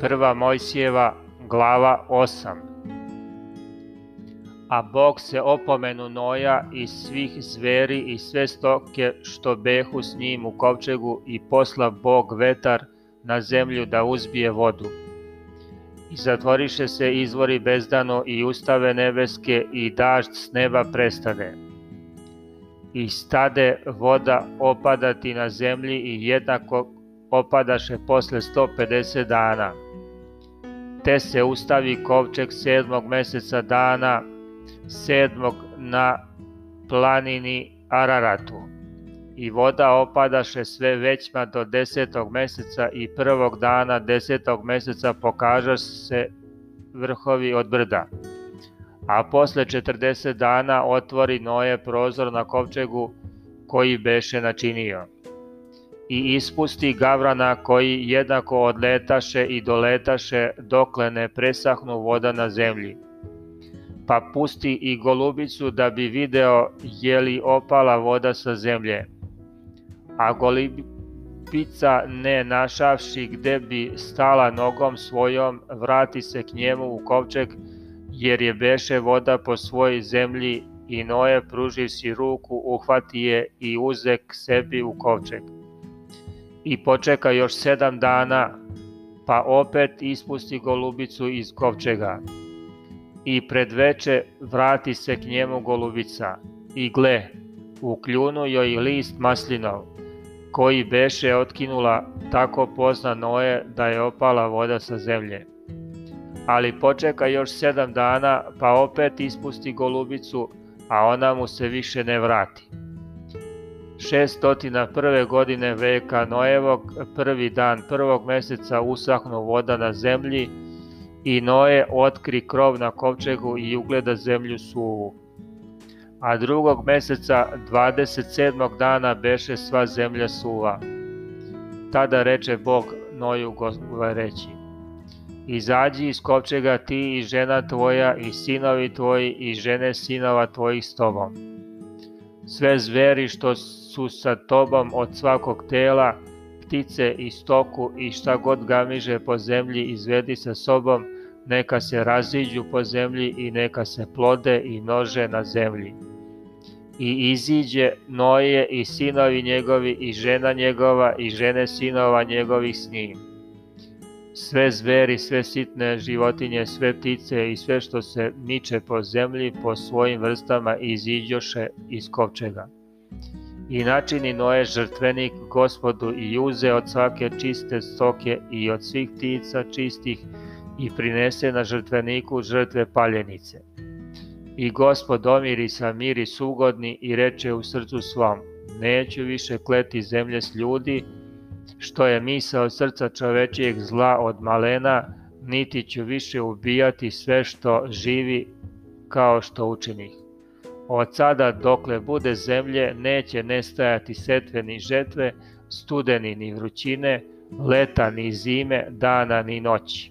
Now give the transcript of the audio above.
Prva Mojsijeva, glava 8. A Bog se opomenu Noja i svih zveri i sve stoke što behu s njim u kovčegu i posla Bog vetar na zemlju da uzbije vodu. I zatvoriše se izvori bezdano i ustave nebeske i dažd s neba prestane. I stade voda opadati na zemlji i jednako opadaše posle 150 dana te se ustavi kovčeg sedmog meseca dana sedmog na planini Araratu. I voda opadaše sve većma do desetog meseca i prvog dana desetog meseca pokaža se vrhovi od brda. A posle 40 dana otvori Noje prozor na kovčegu koji beše načinio i ispusti gavrana koji jednako odletaše i doletaše dokle ne presahnu voda na zemlji. Pa pusti i golubicu da bi video je li opala voda sa zemlje. A golubica ne našavši gde bi stala nogom svojom, vrati se k njemu u kovčeg, jer je beše voda po svojoj zemlji i Noje pruživši ruku uhvati je i uze k sebi u kovčeg i počeka još sedam dana, pa opet ispusti golubicu iz kovčega. I predveče vrati se k njemu golubica, i gle, u kljunu joj list maslinov, koji beše otkinula tako pozna Noje da je opala voda sa zemlje. Ali počeka još sedam dana, pa opet ispusti golubicu, a ona mu se više ne vrati. 601. godine veka Noevog, prvi dan prvog meseca usahnu voda na zemlji i Noe otkri krov na kovčegu i ugleda zemlju suvu. A drugog meseca 27. dana beše sva zemlja suva. Tada reče Bog Noju reći. Izađi iz kovčega ti i žena tvoja i sinovi tvoji i žene sinova tvojih s tobom sve zveri što su sa tobom od svakog tela, ptice i stoku i šta god gamiže po zemlji izvedi sa sobom, neka se raziđu po zemlji i neka se plode i nože na zemlji. I iziđe Noje i sinovi njegovi i žena njegova i žene sinova njegovih s njim sve zveri, sve sitne životinje, sve ptice i sve što se niče po zemlji po svojim vrstama iziđoše iz kovčega. I načini Noe žrtvenik gospodu i juze od svake čiste stoke i od svih ptica čistih i prinese na žrtveniku žrtve paljenice. I gospod omiri sa miris ugodni i reče u srcu svom, neću više kleti zemlje s ljudi, što je misao srca čovečijeg zla od malena, niti ću više ubijati sve što živi kao što učinih. Od sada dokle bude zemlje neće nestajati setve ni žetve, studeni ni vrućine, leta ni zime, dana ni noći.